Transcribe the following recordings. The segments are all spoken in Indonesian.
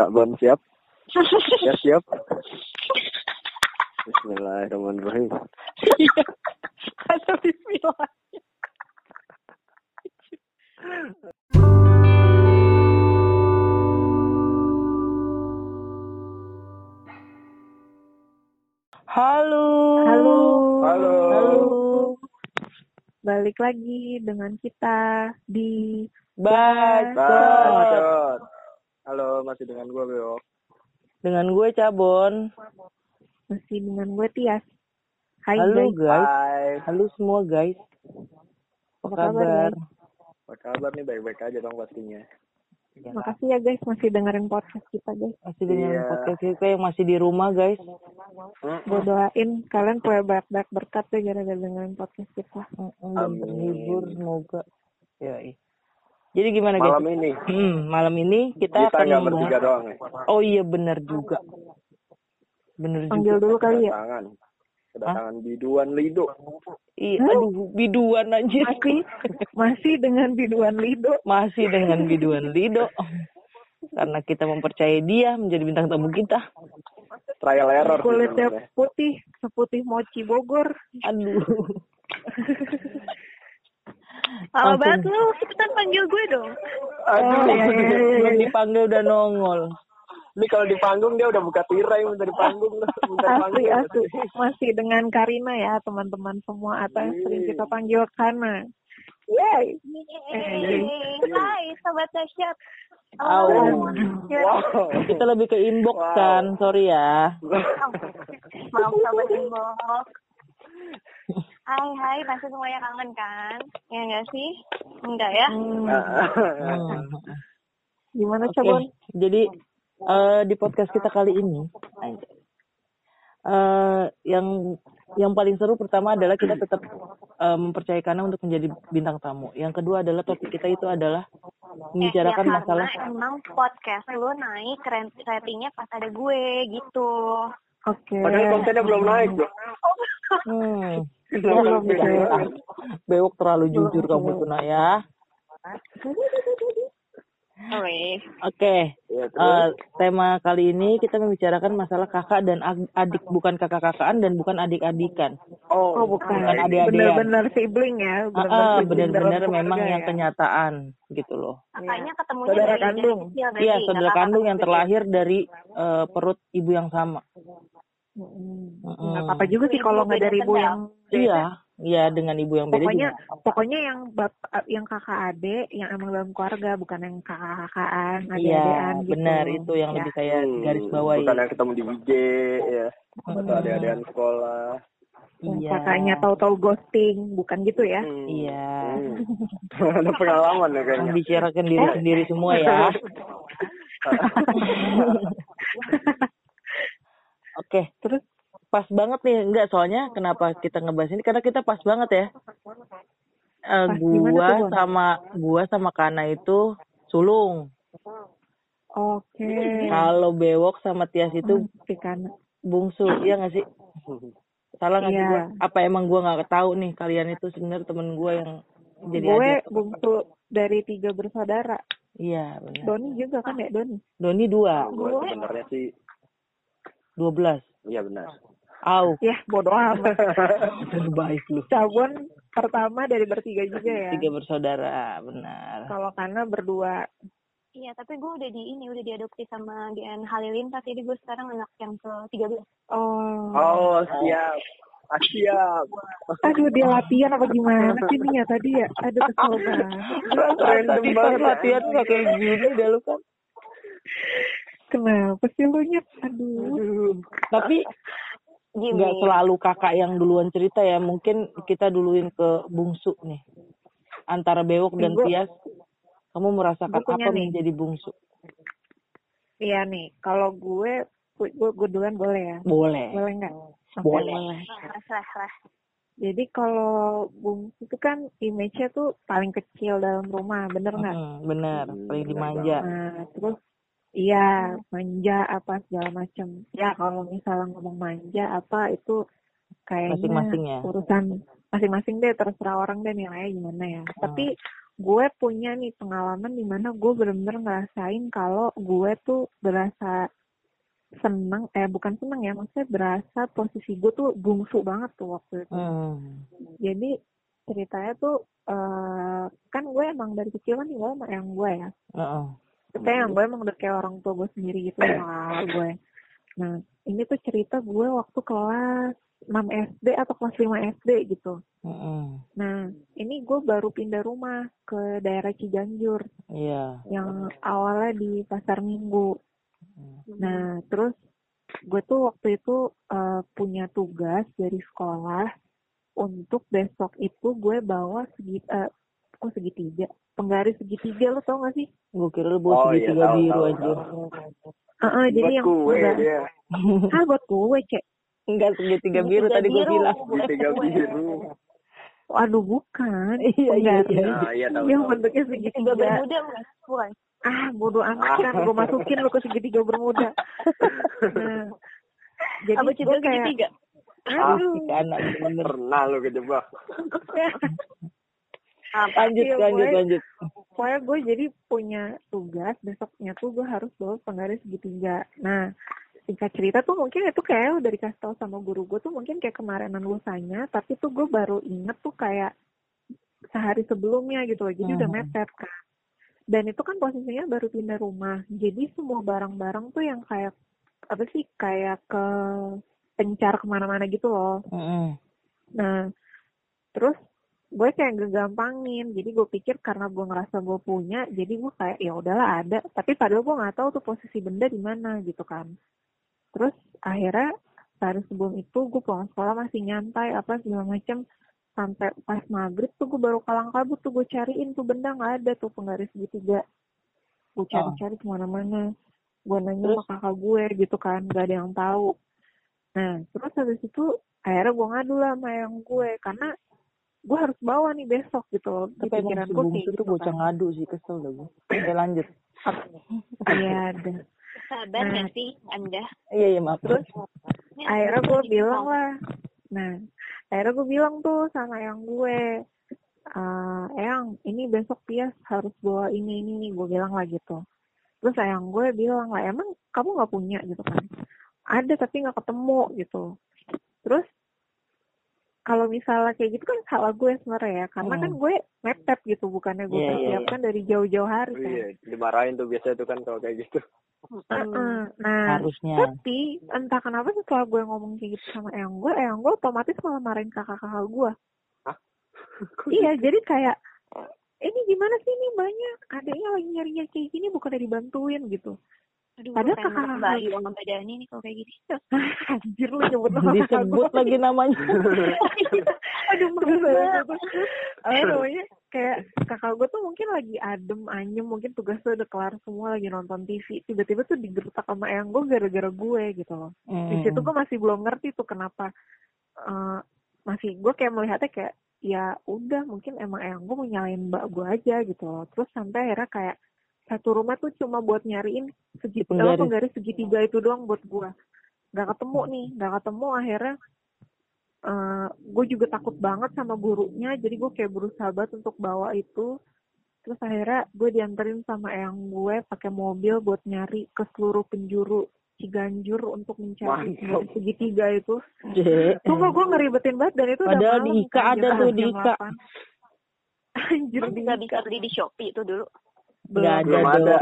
Cak Bon siap? Ya siap. Bismillahirrahmanirrahim. Iya. Ada bismillah. Halo. Halo. Halo. Halo. Balik lagi dengan kita di Bacot. Bacot. Halo, masih dengan gue Beo. Dengan gue Cabon. masih dengan gue Tias. Hai Halo guys. guys. Hai. Halo semua guys. Apa Apa kabar, kabar? Apa kabar nih? Baik-baik aja dong pastinya. Ya, Makasih ya guys masih dengerin podcast kita guys. Masih dengan Iya. podcast kita yang masih di rumah guys. Gue doain kalian punya banyak-banyak berkat deh gara-gara dengerin podcast kita. Dan Amin. terhibur semoga. Ya. Jadi gimana guys? Malam ini Hmm, malam ini kita, kita akan nggak bertiga doang nih. Oh iya benar juga. Benar Panggil juga. dulu kali ya. Kedatangan. Kedatangan biduan Lido. Iya, aduh biduan anjir. Masih masih dengan biduan Lido. Masih dengan biduan Lido. Karena kita mempercayai dia menjadi bintang tamu kita. Trial error. Kulitnya putih, seputih mochi Bogor. Aduh. Lama Langsung. banget lu, cepetan panggil gue dong. Aduh. Oh, iya, iya, iya. Belum dipanggil udah nongol. Ini kalau di panggung dia udah buka tirai minta di panggung. minta. Asli asli masih dengan Karina ya teman-teman semua atau yang sering kita panggil Kana. Yeay. Yeay. Hai, sobat dahsyat. Au. Ya, Wow. Kita lebih ke inbox Wow. kan, sorry ya. Maaf sobat inbox. Hai, hai, pasti semuanya kangen kan? Ya enggak sih? Enggak ya? Hmm, Hmm. Gimana Oke, coba? jadi eh, di podcast kita kali ini, eh yang yang paling seru pertama adalah kita tetap eh, mempercayai Kana untuk menjadi bintang tamu. Yang kedua adalah topik kita itu adalah membicarakan ya, masalah. emang podcast lu naik ratingnya pas ada gue gitu. Oke. Padahal kontennya belum naik bro. Hmm, Belum Kenapa? ya. ah, bewok terlalu jujur kamu tuh nak ya. Oke. Oke, Ya, terus? eh, tema kali ini kita membicarakan masalah kakak dan adik, bukan kakak-kakaan dan bukan adik-adikan. Oh, bukan. Bukan adik-adikan. Bener-bener sibling ya. ah, benar-benar keluarga memang yang ya. kenyataan gitu loh. Kakaknya ketemunya Saudara dari, dari kandung. Iya, saudara kakak kandung yang terlahir dari eh, perut ibu yang sama. Mm-mm. Nggak apa-apa juga sih kalau nggak dari ibu yang Iya, iya dengan ibu yang beda pokoknya juga. pokoknya yang bapak yang kakak adik yang emang dalam keluarga bukan yang kakak kakaan adik Iya, adean gitu benar itu yang Ya. lebih kayak Hmm, garis bawahi. Bukan yang ketemu di IG ya. Atau adik-adikan sekolah. Iya. kakaknya tahu-tahu ghosting bukan gitu ya Hmm. Iya. Hmm. Ada pengalaman ya kayaknya. Membicarakan diri sendiri semua ya. Oke, terus pas banget nih enggak soalnya kenapa kita ngebahas ini karena kita pas banget ya. Eh, Pas gimana gua tuh, sama gua sama Kana itu sulung. oke Kalau Bewok sama Tias itu Hmm, kan bungsu, iya nggak sih? Salah nggak sih Iya. gua? Apa emang gua nggak tahu nih kalian itu sebenarnya temen gua yang jadi gue adik? bungsu dari tiga bersaudara Iya benar. Doni juga kan ya Doni Doni dua, Gue sebenarnya sih dua belas. iya benar. Au, ya bodoh amat baik lu. Cabon pertama dari bertiga juga ya Tiga bersaudara, benar. kalau karena berdua Iya, tapi gue udah di ini, udah diadopsi sama GN Halilintar, jadi gue sekarang anak yang ke-13. oh Oh siap. Ah, siap. Aduh dia latihan apa gimana sih nih ya tadi ya? Aduh kesel banget. Random banget. latihan nggak kayak gini dah lu kan. Kenapa sih lu nyet? Aduh. Tapi Gini, nggak selalu kakak yang duluan cerita ya. Mungkin kita duluin ke bungsu nih. Antara Bewok dan Gua- Tias, kamu merasakan apa nih. menjadi bungsu? Iya nih, kalau gue gue, gue duluan boleh ya? Boleh. Boleh nggak? Boleh. Lah. Jadi kalau bungsu itu kan image-nya tuh paling kecil dalam rumah, bener nggak? Mm, bener, Hmm, paling dimanja. Nah, terus iya manja apa segala macam. Ya kalau misalnya ngomong manja apa itu kayaknya Masing-masing ya. urusan masing-masing deh terserah orang deh nilainya gimana ya. Tapi gue punya nih pengalaman di mana gue bener-bener ngerasain kalau gue tuh berasa seneng eh bukan seneng ya maksudnya berasa posisi gue tuh bungsu banget tuh waktu itu Hmm. jadi ceritanya tuh eh kan gue emang dari kecil kan tinggal sama yang gue ya Heeh. Tapi yang gue emang udah kayak orang tua gue sendiri gitu sama gue. Nah, ini tuh cerita gue waktu kelas 6 SD atau kelas 5 SD gitu. Heeh. Nah, ini gue baru pindah rumah ke daerah Ciganjur Iya. yang awalnya di Pasar Minggu. Nah, terus gue tuh waktu itu eh, punya tugas dari sekolah untuk besok itu gue bawa segi eh, kok segitiga penggaris segitiga lo tau gak sih? Gue kira lu bawa Oh, iya, segitiga tahu, biru tahu, aja. tahu. Heeh, jadi Buat yang kue dia. ah buat kue cek. Enggak segitiga biru tadi gue bilang. Segitiga biru. Aduh bukan, Iya, iya, iya. Ah, iya tahu. yang bentuknya Tiga segitiga. bermuda bukan? Bukan. Ah bodoh amat kan, gue masukin lo ke segitiga bermuda. Nah, jadi Apa cinta gue kayak, segitiga? aduh, Si anak bener. Pernah lu kejebak. Lanjut, Iya, lanjut, gue- lanjut. pokoknya gue jadi punya tugas besoknya tuh gue harus bawa penggaris segitiga. Nah, singkat cerita tuh mungkin itu kayak udah dikasih tahu sama guru gue tuh mungkin kayak kemarinan lusanya, tapi tuh gue baru inget tuh kayak sehari sebelumnya gitu loh, jadi udah Hmm. mepet kan. Dan itu kan posisinya baru pindah rumah, jadi semua barang-barang tuh yang kayak apa sih kayak ke pencar ke mana-mana gitu loh. Heeh. Nah, terus gue kayak ngegampangin. Jadi gue pikir karena gue ngerasa gue punya, jadi gue kayak ya udahlah ada. Tapi padahal gue nggak tahu tuh posisi benda di mana gitu kan. Terus akhirnya sehari sebelum itu gue pulang sekolah masih nyantai apa segala macem. Sampai pas maghrib tuh gue baru kalang kabut tuh gue cariin tuh benda nggak ada tuh penggaris segitiga. Gue cari-cari ke mana-mana. Gue nanya sama kakak gue gitu kan gak ada yang tahu. Nah terus habis itu akhirnya gue ngadu lah sama yang gue. Karena gue harus bawa nih besok gitu loh di Tapi emang pikiran si gue bungsu kayak tuh gitu bocah kan ngadu sih, kesel dah gue. Oke, lanjut. iya ada Sabar Nah. sih Anda? Iya, iya, maaf. terus akhirnya aku gue bilang lah nah akhirnya gue bilang tuh sama yang gue eh yang ini besok Tias harus bawa ini ini nih gue bilang lah gitu terus sayang gue bilang lah emang kamu nggak punya gitu kan ada tapi nggak ketemu gitu terus kalau misalnya kayak gitu kan salah gue sebenarnya ya karena Hmm. kan gue mepet gitu bukannya gue Iya, iya, persiapkan dari jauh-jauh hari kan Iya, dimarahin tuh biasa tuh kan kalau kayak gitu. Heeh. nah Harusnya. tapi entah kenapa setelah gue ngomong kayak gitu sama Eyang gue, Eyang gue otomatis malah marahin kakak-kakak gue. Hah? iya, jadi kayak ini gimana sih ini banyak adanya lagi nyari kayak gini bukan dibantuin gitu. Aduh, Padahal kakak- meluk Bayu sama Mbak Dani nih kalau kayak gini. Anjir lu nyebut nama kakak Disebut gue. lagi namanya. Aduh, maksudnya Apa namanya? Kayak kakak gue tuh mungkin lagi adem, anyem, mungkin tugasnya udah kelar semua lagi nonton TV. Tiba-tiba tuh digertak sama Eyang gue gara-gara gue gitu loh. di Hmm. situ gue masih belum ngerti tuh kenapa eh, masih gue kayak melihatnya kayak ya udah mungkin emang yang gue mau nyalain mbak gue aja gitu loh terus sampai akhirnya kayak satu rumah tuh cuma buat nyariin segi Penggaris. apa, penggaris segitiga itu doang buat gue nggak ketemu nih nggak ketemu akhirnya eh gue juga takut banget sama gurunya jadi gue kayak berusaha banget untuk bawa itu terus akhirnya gue dianterin sama eyang gue pakai mobil buat nyari ke seluruh penjuru Ciganjur untuk mencari Mantap. penggaris segitiga itu J. Sumpah gue ngeribetin banget dan itu udah Padahal malam, di Ika ada tuh, di Ika. 8. Anjir bisa beli di Shopee itu dulu. Nggak ada Belum ada.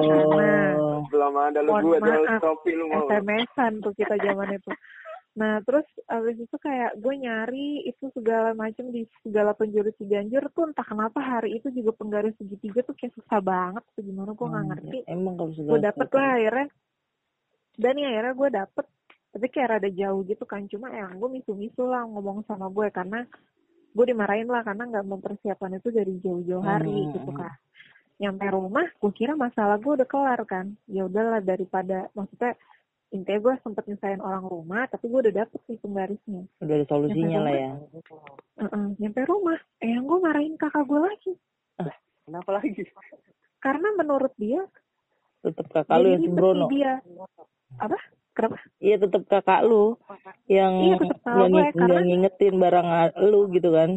Belum ada lu gue maaf, Shopee lu mau. SMS-an tuh kita zaman itu. Nah terus abis itu kayak gue nyari itu segala macam di segala penjuru Ciganjur tuh entah kenapa hari itu juga penggaris segitiga tuh kayak susah banget tuh gimana gue nggak Hmm, ngerti. Emang kalau Gue dapet lah akhirnya. Dan ya akhirnya gue dapet tapi kayak rada jauh gitu kan cuma yang gue misu-misu lah ngomong sama gue karena gue dimarahin lah karena nggak mempersiapkan itu dari jauh-jauh hari Hmm. gitu kan nyampe rumah gue kira masalah gue udah kelar kan? Ya udahlah daripada maksudnya intinya gue sempet nyusahin orang rumah tapi gue udah dapet nih penggarisnya. Udah ada solusinya lah ya. Heeh, nyampe rumah. Eh yang gue marahin kakak gue lagi. Kenapa lagi? karena menurut dia Tetap kakak lu yang sembrono. dia. Apa? Kenapa? Iya tetap kakak lu yang Iya, tetep kakak yang, yang karena- ngingetin barang lu gitu kan.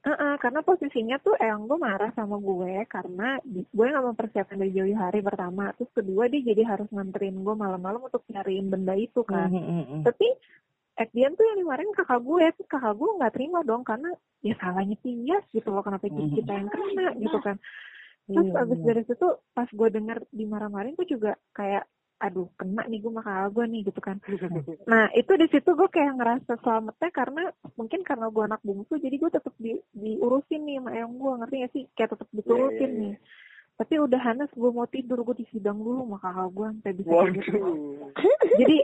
Heeh, karena posisinya tuh eyang gue marah sama gue karena di- gue nggak mempersiapkan dari jauh hari pertama terus kedua dia jadi harus nganterin gue malam-malam untuk nyariin benda itu kan mhm, mhm. tapi at the end tuh yang dimarahin kakak gue terus kakak gue nggak terima dong karena ya salahnya Tias gitu loh kenapa Mhm. kita yang kena gitu kan terus Iya, abis iya. dari situ pas gue denger dimarah-marahin gue juga kayak aduh kena nih gue kakak gue nih gitu kan. Nah itu di situ gue kayak ngerasa selamatnya karena mungkin karena gue anak bungsu jadi gue tetap di, diurusin nih sama eyang gue ngerti gak sih? Kayak tetap diturutin Iya, iya, iya. nih tapi udah Hanes gue mau tidur gue disidang dulu sama kakak gue sampai bisa tidur jadi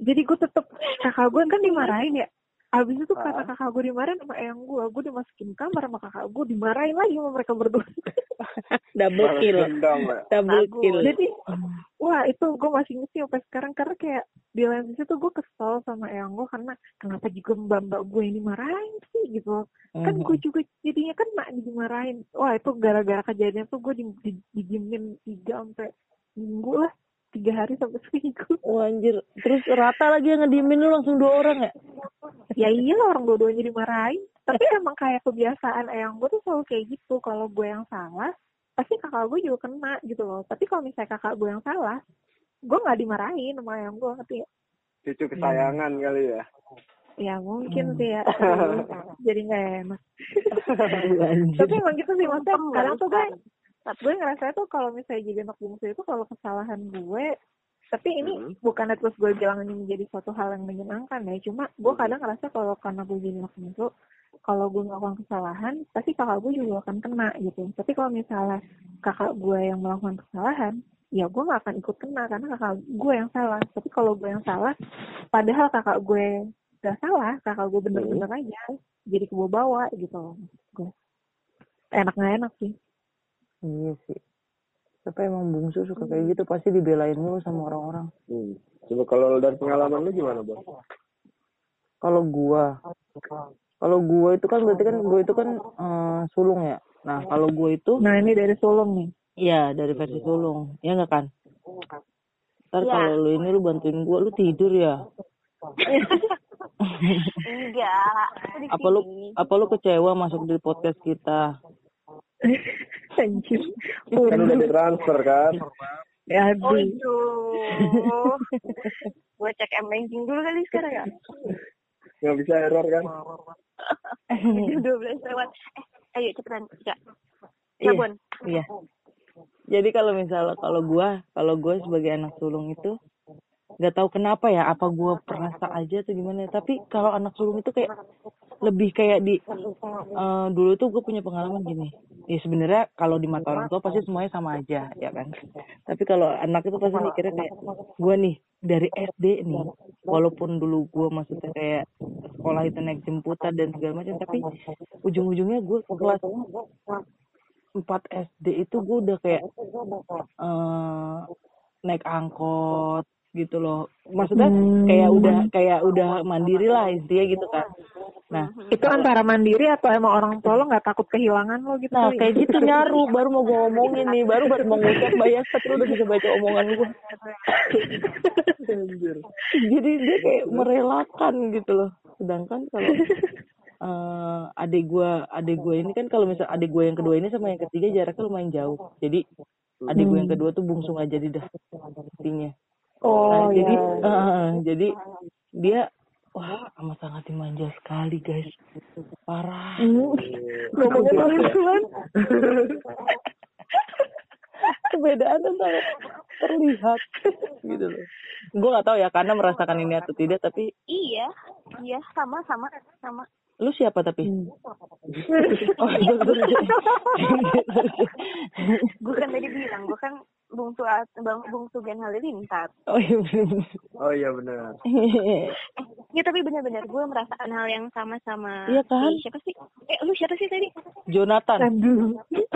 jadi gue tetep kakak gue kan dimarahin ya abis itu karena kakak gue dimarahin sama eyang gue. Gue dimasukin kamar sama kakak gue dimarahin lagi sama mereka berdua. Double kill. double Bagus. kill. Jadi wah itu gue masih inget sih sampai sekarang. Karena kayak di lain sisi tuh gue kesel sama eyang gue. Karena kenapa juga mbak mbak gue ini marahin sih gitu. Kan Mhm. gue juga jadinya kan mak dimarahin wah itu gara-gara kejadian tuh gue di, di, didiemin tiga sampai minggu lah tiga hari sampai seminggu. Wah, anjir. Terus rata lagi yang ngediemin lu langsung dua orang ya? Ya iyalah orang dua-duanya dimarahin. Tapi emang kayak kebiasaan eyang gue tuh selalu kayak gitu. Kalau gue yang salah pasti kakak gue juga kena gitu loh. Tapi kalau misalnya kakak gue yang salah gue nggak dimarahin sama eyang gue ngerti ya Cucu kesayangan kali ya. ya mungkin Hmm. sih ya. Jadi nggak enak. Tapi emang gitu sih maksudnya kadang tuh gue gue ngerasa tuh kalau misalnya jadi anak bungsu itu kalau kesalahan gue tapi ini Hmm. bukan terus gue bilang ini menjadi suatu hal yang menyenangkan ya. Cuma gue kadang ngerasa kalau karena gue jadi anak bungsu kalau gue melakukan kesalahan pasti kakak gue juga akan kena gitu. Tapi kalau misalnya kakak gue yang melakukan kesalahan ya gue nggak akan ikut kena karena kakak gue yang salah. Tapi kalau gue yang salah padahal kakak gue gak salah kakak gue bener-bener aja jadi kebawa-bawa gitu loh. Gue. Enak nggak enak sih iya sih. Tapi emang bungsu suka kayak gitu pasti dibelain mulu sama orang-orang. Hmm. Coba kalau dari pengalaman lu gimana, Bos? kalau gua kalau gua itu kan berarti kan gua itu kan eh, sulung ya? Nah kalau gua itu nah ini dari Sulung nih. Iya dari versi sulung. Ya nggak kan? Ntar Iya. kalau lu ini lu bantuin gua lu tidur ya? Enggak. apa lu apa lu kecewa masuk di podcast kita anjir Kan udah ditransfer kan? ya Oh aduh itu. Gue cek M banking dulu kali sekarang ya. Nggak bisa error kan? Udah 12 lewat. Eh, ayo cepetan. Ya. Iya. Sabun. iya jadi kalau misalnya kalau gua kalau gua sebagai anak sulung itu nggak tahu kenapa ya apa gua perasa aja atau gimana. Tapi kalau anak sulung itu kayak lebih kayak di eh, dulu tuh gue punya pengalaman gini. Ya sebenarnya kalau di mata orang tua pasti semuanya sama aja ya kan? Tapi kalau anak itu pasti mikirnya kayak gue nih dari SD nih walaupun dulu gue maksudnya kayak sekolah itu naik jemputan dan segala macam tapi ujung-ujungnya gue kelas 4 SD itu gue udah kayak eh naik angkot gitu loh. Maksudnya Hmm. kayak udah kayak udah mandiri lah intinya gitu kan nah itu antara mandiri atau emang orang tua lo nggak takut kehilangan lo gitu Nah kayak gitu nyaru baru mau gue ngomongin nih baru baru mau ngucap bayar lu udah bisa baca omongan gue jadi dia kayak merelakan gitu loh. Sedangkan kalau eh adik gue adik gue ini kan kalau misal adik gue yang kedua ini sama yang ketiga jaraknya lumayan jauh. Jadi adik gue yang kedua tuh bungsu nggak jadi dah intinya oh Nah, jadi ya eh, jadi dia wah amat sangat dimanja sekali guys. Parah. Hmm. ngomongin orang tua perbedaan sangat terlihat. Gitu loh. Gue nggak tahu ya karena merasakan ini atau tidak tapi Iya. Iya, sama sama sama. lu siapa tapi? Oh, gue kan tadi bilang, gue kan bungsu bang bungsu Gen Halilintar. oh iya bener Oh iya benar. Eh, ya tapi benar-benar gue merasakan hal yang sama sama Iya kan? si siapa sih? Eh, lu siapa sih tadi? Jonathan aduh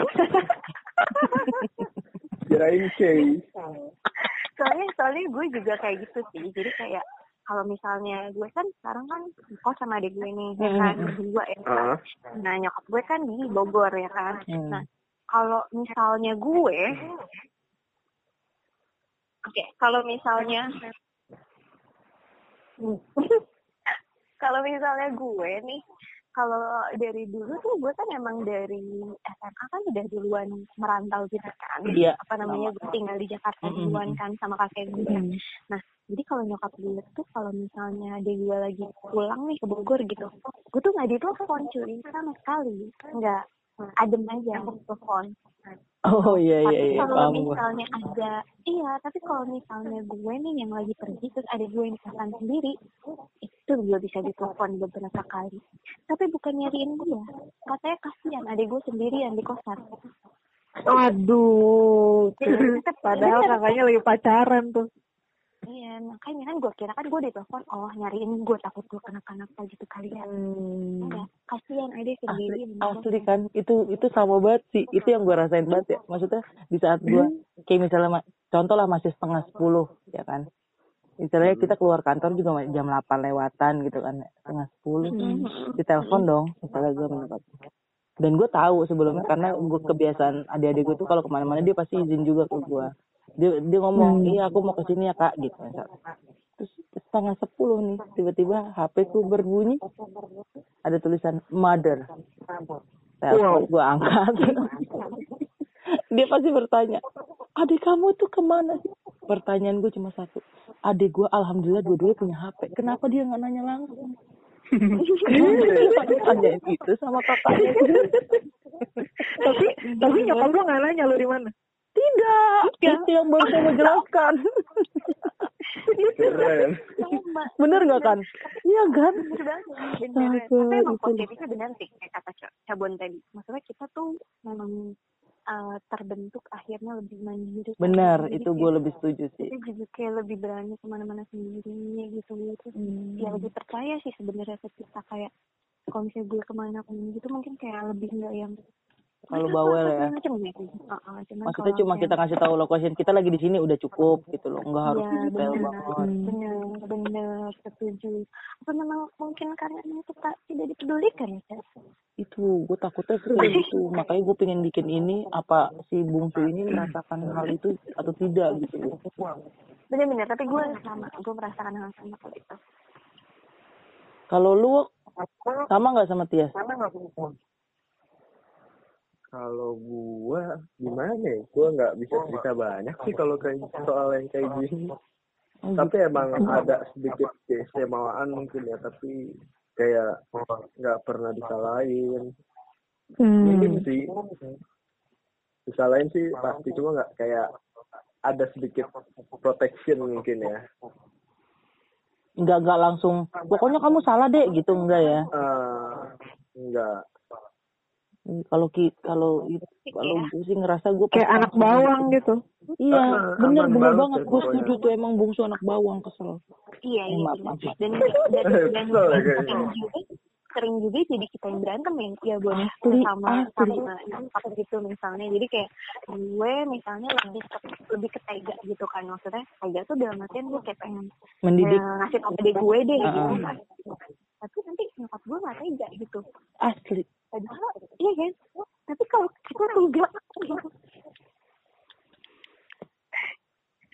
Kirain Kay. soalnya soalnya gue juga kayak gitu sih. Jadi kayak kalau misalnya gue kan sekarang kan kos sama adik gue nih, ya kan berdua ya kan. Ah. Nah nyokap gue kan di Bogor ya kan. Hmm. Nah kalau misalnya gue, oke kalau misalnya kalau misalnya gue nih kalau dari dulu tuh gue kan emang dari SMA kan udah duluan merantau gitu kan. Iya, Apa namanya gue tinggal di Jakarta Mm-mm. duluan kan sama kakek gue. Nah jadi kalau nyokap gue tuh kalau misalnya adik gue lagi pulang nih ke Bogor gitu, gue tuh nggak ditelepon cuy sama sekali, nggak adem aja aku telepon. Oh iya iya Tapi iya kalau paham gue. misalnya ada, iya, tapi kalau misalnya gue nih yang lagi pergi terus ada gue yang pesan sendiri, itu gue bisa ditelepon beberapa kali. Tapi bukan nyariin dia, katanya kasihan adik gue sendirian di kosan. Aduh. Padahal Bener. kakaknya lagi pacaran tuh. Iya, makanya kan gue kira kan gue ditelepon, oh nyariin gue takut gue kenapa-napa gitu kali ya. Hmm. Enggak, kasihan adik Asli, sendirian. di asli kosan. kan. Itu itu sama banget sih. Itu yang gue rasain banget ya. Maksudnya di saat gue kayak misalnya ma- contoh lah masih setengah sepuluh ya kan. Misalnya kita keluar kantor juga jam 8 lewatan gitu kan setengah sepuluh. Ditelepon dong misalnya gue mendapat. Dan gue tahu sebelumnya karena gue kebiasaan adik-adik gue tuh kalau ke mana-mana dia pasti izin juga ke gue dia dia ngomong iya aku mau ke sini ya kak gitu misalnya terus setengah sepuluh nih tiba-tiba HP ku berbunyi. Ada tulisan mother. Telepon gue angkat. Dia pasti bertanya adik kamu tuh ke mana sih? Pertanyaan gue cuma satu adik gue alhamdulillah dua-duanya punya HP kenapa dia nggak nanya langsung? Tanyain itu sama kakaknya tapi tapi nyokap lu nggak nanya lu di mana? Tidak itu yang baru saya mau jelaskan Keren. Bener nggak kan iya kan Bener bener. Tapi emang itu. positifnya benar sih, kayak kata Ca- Cabon tadi. Maksudnya kita tuh memang uh, terbentuk akhirnya lebih mandiri. kan. bener Jadi itu kayak gue lebih setuju sih Kita juga kayak lebih berani ke mana-mana sendiri gitu. Terus ya lebih percaya sih sebenarnya ke kita kayak kalau misalnya gue ke mana ke mana gitu mungkin kayak lebih nggak yang Kalau bawel ya. gitu. Maksudnya cuma kita ngasih tahu location kita lagi di sini udah cukup gitu loh nggak harus Iya, detail benar, banget benar, benar, setuju. Apa memang mungkin karena kita tidak dipedulikan ya? Itu gue takutnya sih gitu makanya gue pengen bikin ini apa si bungsu ini merasakan hal itu atau tidak gitu loh Benar-benar, tapi gue sama, gue merasakan hal yang sama kalau itu. kalau lu sama nggak sama Tias Kalau gua gimana ya? Gua nggak bisa cerita banyak sih kalau kayak soal yang kayak gini. Oh, Tapi emang ada sedikit keistimewaan mungkin ya, tapi kayak nggak pernah disalahin. Mungkin Hmm. sih disalahin sih pasti cuma nggak kayak ada sedikit protection mungkin ya. nggak nggak langsung pokoknya kamu salah deh gitu enggak ya Eh enggak. Kalau ki kalau itu kalau gue sih ngerasa gue Kayak anak bawang gitu. iya Ah, bener bener banget banget ya gue setuju tuh emang bungsu anak bawang kesel Iya, iya, maaf, maaf. Dan, dan, dan, ya sering juga, sering juga jadi kita yang berantem ya, ya gue Asli, sama asli. sama nyokap gitu misalnya. Jadi kayak gue misalnya lebih ke, lebih ketega gitu kan maksudnya. Tega tuh dalam artian gue kayak pengen mendidik eh, ngasih tau gue deh gitu Ah. kan. Tapi nanti nyokap gue gak tega gitu. asli Padahal, iya kan? Tapi kalau kita enggak,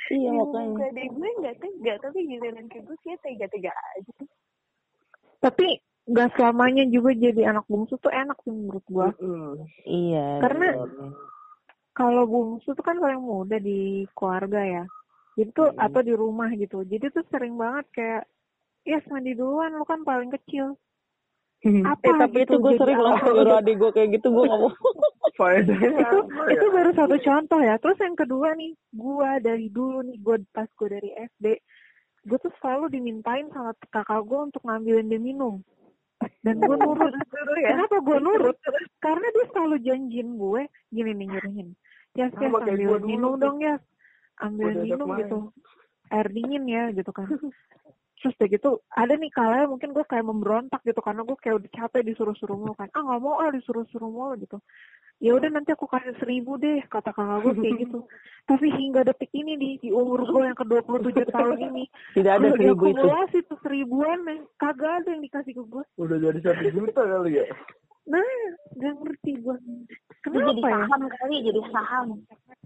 iya yang makanya gede gue nggak tega, tapi giliran ke gue sih tega-tega aja. Tapi gak selamanya juga jadi anak bungsu tuh enak sih menurut gua. Iya Karena iya. kalau bungsu tuh kan paling muda di keluarga ya. Jadi tuh Hmm. atau di rumah gitu. Jadi tuh sering banget kayak ya mandi duluan lu kan paling kecil. Apa eh, tapi itu gitu gue jadi sering langsung nyuruh adik gue kayak gitu gue ngomong Faedahnya itu apa ya? itu baru satu contoh ya. Terus yang kedua nih, gua dari dulu nih, gua pas gua dari SD, gue tuh selalu dimintain sama kakak gue untuk ngambilin dia minum. Dan gue nurut. Kenapa gue nurut? Karena dia selalu janjiin gue, gini nih nyuruhin. Ya, ya Sama kayak gua ambilin dulu minum dong ya. Diajak minum gitu. Air dingin ya gitu kan. Terus udah gitu, ada nih kalanya mungkin gue kayak memberontak gitu karena gue kayak udah capek disuruh-suruh mulu kan. Ah nggak mau ah disuruh-suruh mulu gitu. Ya udah nanti aku kasih seribu deh kata kakak gue kayak gitu. Tapi hingga detik ini di, di umur gue yang ke 27 tahun ini. tidak ada seribu itu tuh seribuan nih. Kagak ada yang dikasih ke gue. Udah jadi satu juta kali ya. Nah, gak ngerti gue. Itu jadi Kenapa ya? saham kali, jadi saham.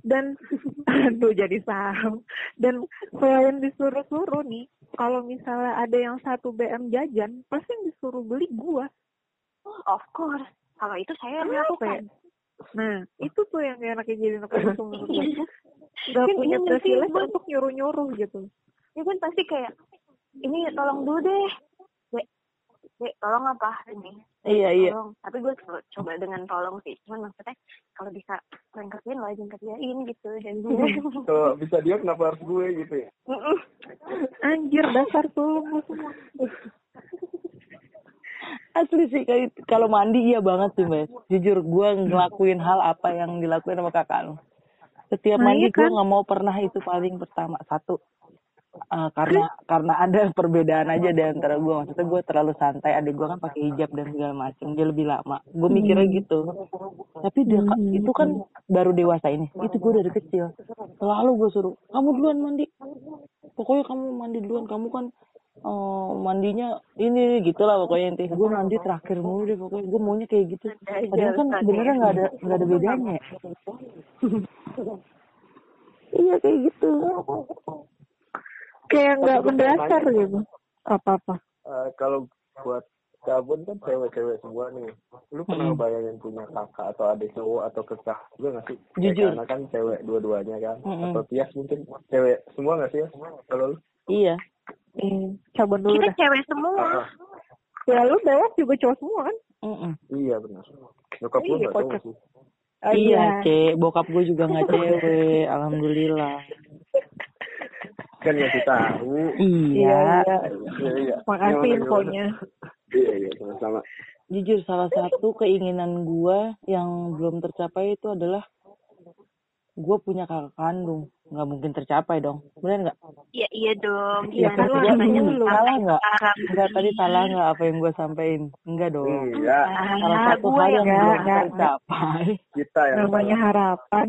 Dan, aduh jadi saham. Dan selain disuruh-suruh nih, kalau misalnya ada yang satu BM jajan, pasti yang disuruh beli gua. Oh, of course. Kalau itu saya yang Kenapa ya? Nah, itu tuh yang enaknya jadi anak gue. Iya. Gak Kan punya privilege untuk nyuruh-nyuruh gitu. Ya kan pasti kayak ini tolong dulu deh. Dek, dek tolong apa ini? Iya, iya. Tolong. Tapi gue coba, coba dengan tolong sih. Cuman maksudnya kalau bisa kalian kerjain lo aja yang kerjain gitu dan gue. Kalau bisa dia kenapa harus gue gitu ya? Anjir, dasar semua. Asli sih kayak kalau mandi iya banget sih Mbak. Jujur gue ngelakuin hal apa yang dilakuin sama kakak lu. Setiap Nah, mandi iya gue kan? nggak mau pernah itu paling pertama satu eh, karena karena ada perbedaan aja di antara gue maksudnya gue terlalu santai adik gue kan pakai hijab dan segala macam dia lebih lama. Gue mikirnya Hmm. gitu. Tapi dia itu kan baru dewasa ini. Itu gue dari kecil. Selalu gue suruh kamu duluan mandi. Pokoknya kamu mandi duluan. Kamu kan eh, mandinya ini gitu lah pokoknya inti. Gue mandi terakhir mulu deh pokoknya. Gue maunya kayak gitu. Padahal kan sebenarnya nggak ada nggak ada bedanya. Ya. iya kayak gitu Kayak nggak mendasar gitu. Apa-apa. Eh, kalau buat Gabun kan cewek-cewek semua nih. Lu pernah bayangin punya kakak atau adik cowok atau kekah juga gak sih? Jujur. Karena kan cewek dua-duanya kan. Mm-mm. Atau Tias mungkin cewek semua gak sih ya? Kalau lu? iya Hmm, cabun dulu Kita dah. cewek semua. Ah, ah. Ya lu bawah juga cowok semua kan? Mm-mm. iya benar. Nyokap lu Iya, gak cowok sih. Iya cek bokap gue juga nggak cewek alhamdulillah Kan ngasih tahu. iya Iya, Iya, iya. Makasih Gimana, infonya. Iya, iya, sama-sama. jujur salah satu keinginan gue yang belum tercapai itu adalah gue punya kakak kandung nggak mungkin tercapai dong benar nggak Iya iya dong. Iya, Gimana kan, caranya dulu. Salah nggak? Enggak tadi salah nggak apa yang gue sampein enggak dong Iya, salah Ah, satu gue hal yang yang belum nggak, nggak. tercapai kita yang Namanya harapan.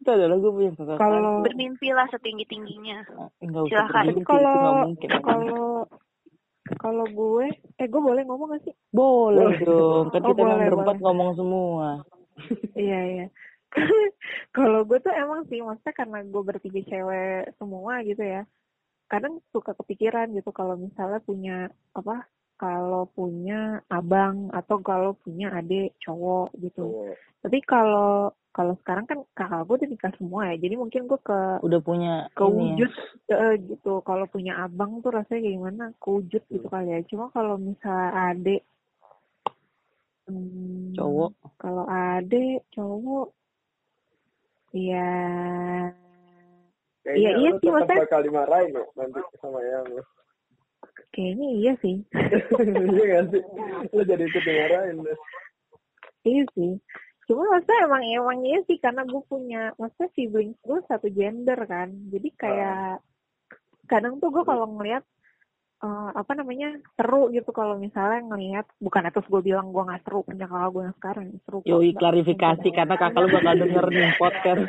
Itu adalah gue punya kakak Kalau bermimpilah setinggi tingginya. enggak usah Silakan. bermimpi, itu kalau nggak mungkin kalau kalau gue, eh gue boleh ngomong gak sih? boleh dong kan Oh, kita emang boleh, berempat boleh. ngomong semua Iya iya. kalau gue tuh emang sih, maksudnya karena gue bertiga cewek semua gitu ya. Kadang suka kepikiran gitu kalau misalnya punya apa? Kalau punya abang atau kalau punya adik cowok gitu. cowok. Tapi kalau kalau sekarang kan kakak gue udah nikah semua ya. Jadi mungkin gue ke udah punya ini ya. kewujud eh, gitu. Kalau punya abang tuh rasanya kayak gimana? Kewujud gitu kali ya. Cuma kalau misalnya adik hmm, cowok kalau adik cowok ya Iya, iya sih, maksudnya- bakal dimarahin ya nanti sama yang lu. kayaknya iya sih. Iya gak sih? Lu jadi ikut dimarahin. Iya sih. Cuma maksudnya emang emang iya sih karena gue punya maksudnya siblings gue satu gender kan. Jadi kayak kadang tuh gue kalau ngelihat eh, apa namanya seru gitu kalau misalnya ngelihat bukan terus gue bilang gue nggak seru punya kakak gue yang sekarang seru. Yoi klarifikasi karena kakak lu bakal denger nih podcast.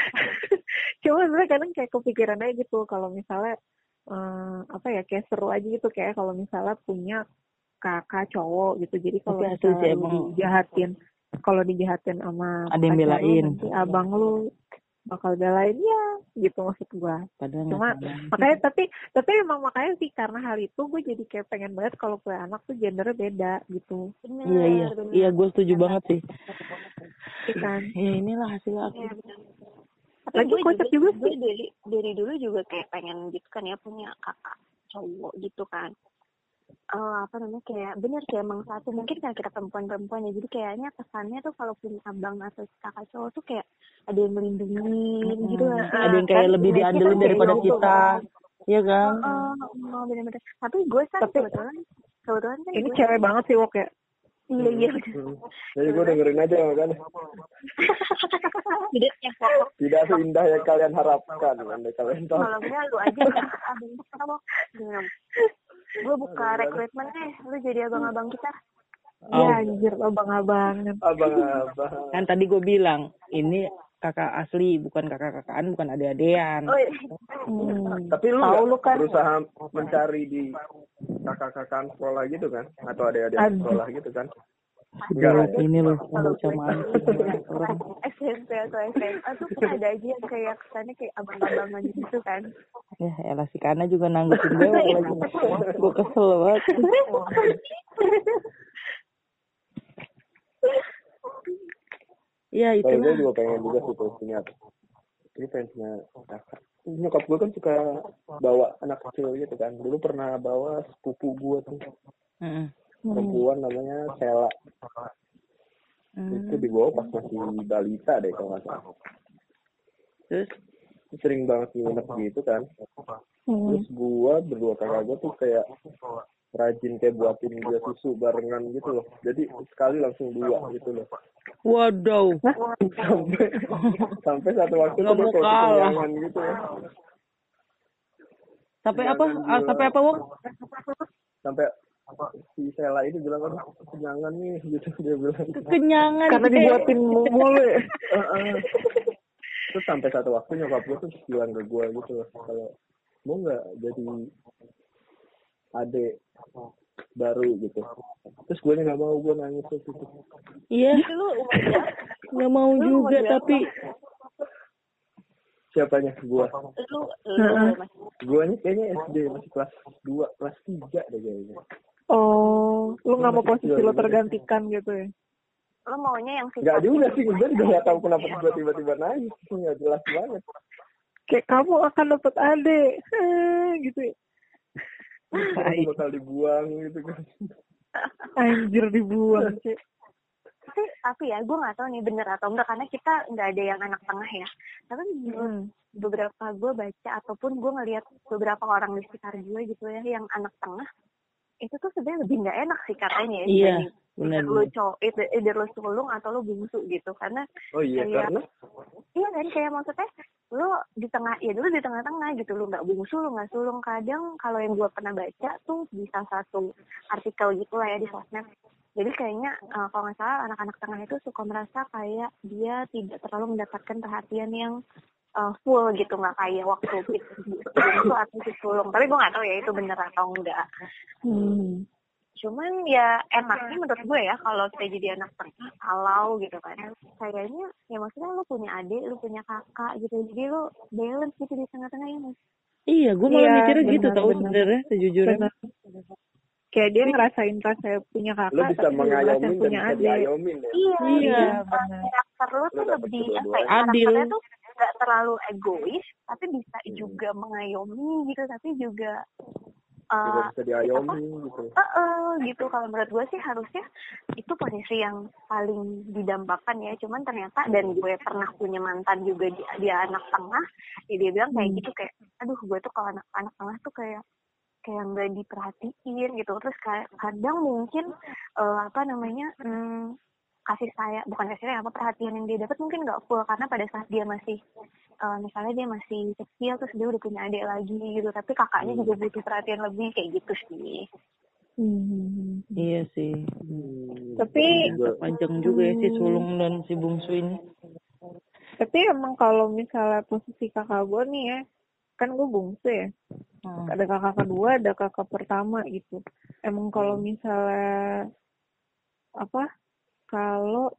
Cuma sebenarnya kadang kayak kepikiran aja gitu kalau misalnya eh, apa ya kayak seru aja gitu kayak kalau misalnya punya kakak cowok gitu. Jadi kalau misalnya dijahatin kalau dijahatin sama Ada yang belain. nanti abang lu bakal belain ya gitu maksud gua. Padahal Cuma makanya tapi tapi emang makanya sih karena hal itu gue jadi kayak pengen banget kalau punya anak tuh gendernya beda gitu. Bener, Iya iya bener. iya gue setuju banget sih. Iya kan? Ya inilah hasil aku. Iya, bener. Tapi Lagi gue kocak juga, juga gue dari dari dulu juga kayak pengen gitu kan ya punya kakak cowok gitu kan. Eh apa namanya kayak bener sih emang satu mungkin karena kita perempuan-perempuan ya jadi kayaknya kesannya tuh kalau punya abang atau kakak cowok tuh kayak ada yang melindungi gitu Hmm, lah. Ada yang kayak kan lebih diandelin kan daripada gitu kita. Iya kan? Oh, oh bener-bener. Tapi gue kan Tapi- kebetulan kebetulan kan Ini gue- cewek banget sih Wok ya. Iya iya. Jadi gue dengerin aja yang pokok Tidak seindah yang kalian harapkan. Andai kalian tahu. kalau enggak lu aja abang gue buka rekrutmen deh lu jadi abang-abang kita Oh. Ya anjir abang-abangan. Abang-abang. Kan tadi gue bilang ini kakak asli bukan kakak-kakaan bukan adik-adian. oh iya. Hmm. Tapi lu nggak lu kan. berusaha mencari di kakak-kakaan sekolah gitu kan? Atau adik-adik sekolah gitu kan? Enggak, ini loh bocah mancing orang. SMP atau SMA tuh kan ada aja yang kayak kesannya kayak abang-abangan gitu kan ya elah si Kana juga nanggepin gue lagi gue kesel banget Iya itu Kalau gue juga pengen juga sih punya ini pengen punya kakak. Nyokap gue kan suka bawa anak kecil gitu kan. Dulu pernah bawa sepupu gue tuh Heeh. Perempuan namanya Sela. Hmm. Itu dibawa pas masih balita deh kalau nggak salah. Terus Sering banget nginep gitu kan. Hmm. Terus gue berdua kakak gue tuh kayak rajin kayak buatin dia susu barengan gitu loh. Jadi sekali langsung dua gitu loh. waduh. Sampai sampai satu waktu tuh mau kayak gitu ya. Sampai apa? Ah, sampai apa, Wong? sampai si Sela ini bilang kan kenyangan nih gitu dia bilang Kekenyangan. Karena itu kayak- dibuatin mulu ya. Heeh. terus sampai satu waktu nyokap gue tuh bilang ke gue gitu loh kalau mau nggak jadi adik baru gitu terus gue nggak mau gue nangis terus gitu Iya. Lu? Nggak mau Lu juga tapi siapanya gue Lu, lu masih gue nih kayaknya SD masih kelas 2 kelas 3 deh kayaknya Oh, lu nggak mau posisi lo tergantikan gitu ya? lu maunya yang nggak sifat juga sih gue juga nggak tahu kenapa gue tiba-tiba nangis nggak jelas banget Kayak kamu akan dapat adik, Heh, gitu ya. Gue bakal dibuang gitu kan Anjir dibuang, Cek. tapi tapi ya gue nggak tahu nih bener atau enggak karena kita nggak ada yang anak tengah ya tapi Hmm. beberapa gue baca ataupun gue ngelihat beberapa orang di sekitar gue gitu ya yang anak tengah itu tuh sebenarnya lebih nggak enak sih katanya ya Iya, benar. lu cowok itu either lu sulung atau lu bungsu gitu. Karena oh iya Kayak- karena? Iya kan kayak maksudnya lu di tengah ya dulu di tengah-tengah gitu lu nggak bungsu lu nggak sulung. Kadang kalau yang gue pernah baca tuh di salah satu artikel gitu lah ya di sosmed. Jadi kayaknya eh, kalau nggak salah anak-anak tengah itu suka merasa kayak dia tidak terlalu mendapatkan perhatian yang eh, full gitu nggak kayak waktu itu atau si sulung tapi gue nggak tahu ya itu bener atau enggak Hmm. cuman ya enaknya menurut gue ya kalau kita jadi anak kalau gitu kan kayaknya ya maksudnya lu punya adik lu punya kakak gitu jadi lu balance gitu di tengah-tengah ya Mas. Iya, gue malah Iya, mikirnya gitu tau benar. sebenarnya sejujurnya. Kayak dia ngerasain rasa punya kakak, lu bisa tapi juga ngerasain mengayomin dan punya bisa adik. diayomin ya? Iya Iya, benar. karakter lu tuh lebih apa ya? Adil. karakternya tuh nggak terlalu egois tapi bisa juga mengayomi gitu tapi juga eh bisa diayomi gitu. Eh, eh, gitu. Kalau menurut gue sih harusnya itu posisi yang paling didambakan ya. Cuman ternyata dan gue pernah punya mantan juga dia, dia anak tengah ya dia bilang kayak gitu kayak aduh gue tuh kalau anak anak tengah tuh kayak kayak nggak diperhatiin gitu terus kayak kadang mungkin eh, apa namanya hmm, kasih saya bukan kasih sayang apa perhatian yang dia dapat mungkin nggak full karena pada saat dia masih eh, misalnya dia masih kecil terus dia udah punya adik lagi gitu tapi kakaknya juga butuh perhatian lebih kayak gitu sih Hmm. Iya sih. Hmm, Tapi juga. Panjang juga ya si sulung dan si bungsu ini. tapi emang kalau misalnya posisi kakak gue nih ya, kan gue bungsu ya. Hmm. Ada kakak kedua, ada kakak pertama gitu. Emang kalau misalnya apa? Kalau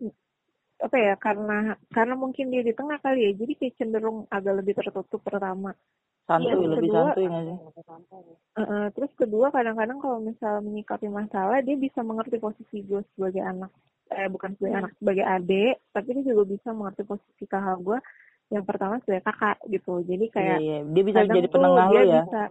apa ya karena karena mungkin dia di tengah kali ya jadi kayak cenderung agak lebih tertutup pertama Santuy, Iya, lebih kedua- santuy nggak sih? Uh, uh, terus kedua kadang-kadang kalau misalnya menyikapi masalah dia bisa mengerti posisi gue sebagai anak eh bukan sebagai anak sebagai adik tapi dia juga bisa mengerti posisi kakak gue yang pertama sebagai kakak gitu jadi Iya, kayak iya. Dia bisa jadi penengah lo ya. bisa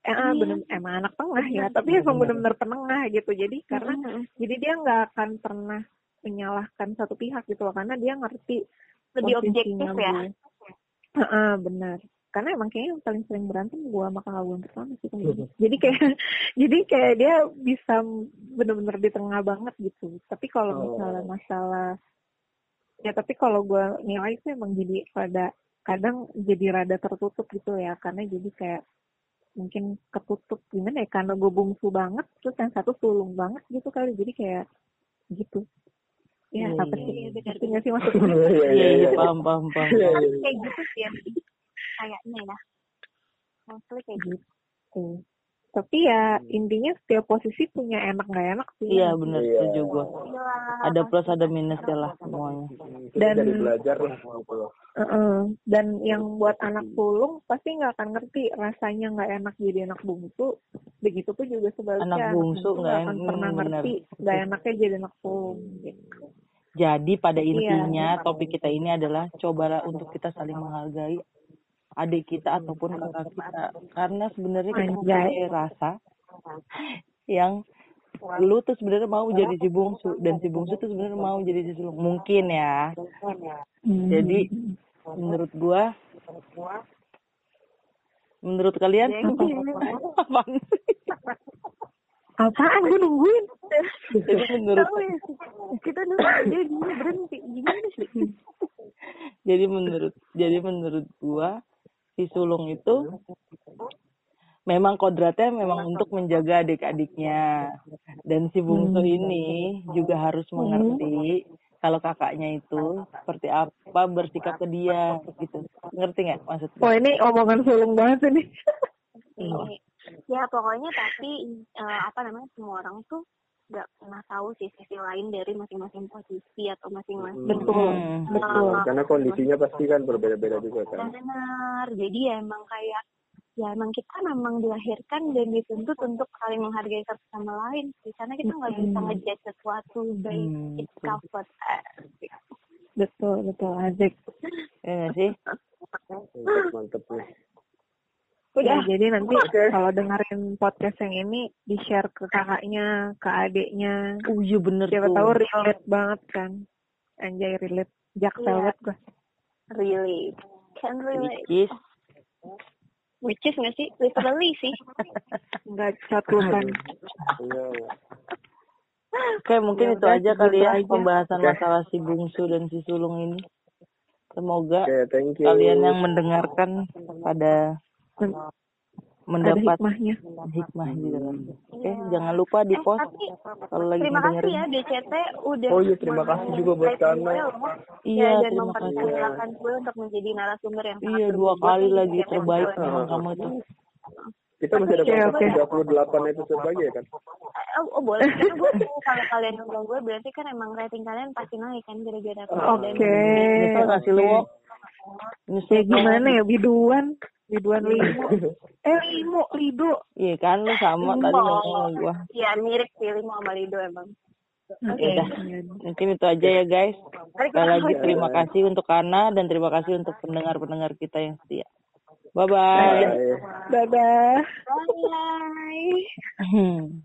eh, ah, bener, emang anak tengah ya tapi emang bener-bener penengah gitu jadi karena jadi dia nggak akan pernah menyalahkan satu pihak gitu loh karena dia ngerti lebih objektif ya gue. Heeh, benar karena emang kayaknya yang paling sering berantem gue sama kakak gue pertama sih kayaknya. jadi kayak jadi kayak dia bisa bener-bener di tengah banget gitu tapi kalau Oh. misalnya masalah ya tapi kalau gue nilai sih emang jadi rada kadang jadi rada tertutup gitu ya karena jadi kayak mungkin ketutup gimana ya karena gue bungsu banget terus yang satu sulung banget gitu kali jadi kayak gitu ya Iya, apa iya, sih iya, benar. ngerti nggak sih maksudnya Iya, Iya, iya, iya, iya. paham, paham, paham. Iya, iya. kayak gitu sih ya kayaknya ya mostly kayak gitu gitu tapi ya intinya setiap posisi punya enak nggak enak sih Iya bener Iya. setuju gue. Ada plus ada minusnya lah semuanya. Kita Dan- belajar lah loh. Heeh. dan yang buat anak sulung pasti nggak akan ngerti rasanya nggak enak jadi anak bungsu begitu pun juga sebaliknya Anak bungsu nggak akan en- pernah hmm, bener. ngerti nggak enaknya jadi anak sulung gitu. Jadi pada Iya. intinya topik kita ini adalah cobalah untuk kita saling menghargai adik kita ataupun kakak kita. karena sebenarnya kita mempunyai rasa yang lu tuh sebenarnya mau jadi si bungsu dan si bungsu tuh sebenarnya mau jadi si sulung mungkin ya. Jadi menurut gua menurut kalian sih? apaan gue nungguin? Jadi menurut kita dulu dia gini berhenti. Gimana sih? Jadi menurut jadi menurut gua si sulung itu memang kodratnya memang untuk menjaga adik-adiknya. Dan si bungsu ini juga harus mengerti kalau kakaknya itu seperti apa bersikap ke dia gitu. Ngerti nggak maksudnya? Wah ini omongan sulung banget ini ya pokoknya tapi eh, apa namanya semua orang tuh nggak pernah tahu sih sisi lain dari masing-masing posisi atau masing-masing betul Hmm. betul. Karena kondisinya pasti kan berbeda-beda juga kan. benar. Jadi ya emang kayak ya emang kita memang dilahirkan dan dituntut untuk saling menghargai satu sama lain sih. Karena kita nggak bisa ngejudge sesuatu by Hmm, its cover. Betul betul Azik. Ya sih? Mantep, mantep nih. Ya, jadi nanti kalau dengerin podcast yang ini di share ke kakaknya ke adiknya. Oh iya bener siapa tuh. tahu relate banget kan. Anjay relate. Jaksel Iya. banget gue really can relate. Which is? Which is nggak sih? Literally sih. Nggak satu kan. Oke, mungkin Ya itu udah, aja kali ya aja. pembahasan Oke. masalah si bungsu dan si sulung ini. Semoga you. kalian yang mendengarkan pada ada mendapat hikmahnya hikmah di dalam. Oke, jangan lupa di Eh, post tapi kalau lagi terima kasih ya DCT udah Oh iya, terima kasih juga buat loh. Iya, ya, dan terima kasih. mempersilahkan gue untuk menjadi narasumber yang sangat Iya, dua kali lagi terbaik memang kamu itu. Kita masih ada kontak oke. 38 episode lagi ya kan? Oh, oh boleh gue kalau kalian undang gue berarti kan emang rating kalian pasti naik kan gara-gara oke Nyesel nggak sih lu? Nyesel ya gimana ya biduan biduan limo eh limo lido Iya kan lu sama tadi ngomong sama gua. Iya mirip sih Limo sama Lido emang. Ya udah. Mungkin itu aja ya guys. Sekali lagi terima kasih untuk Kana dan terima kasih untuk pendengar-pendengar kita yang setia. Bye bye. Bye. dadah Bye. Hmm.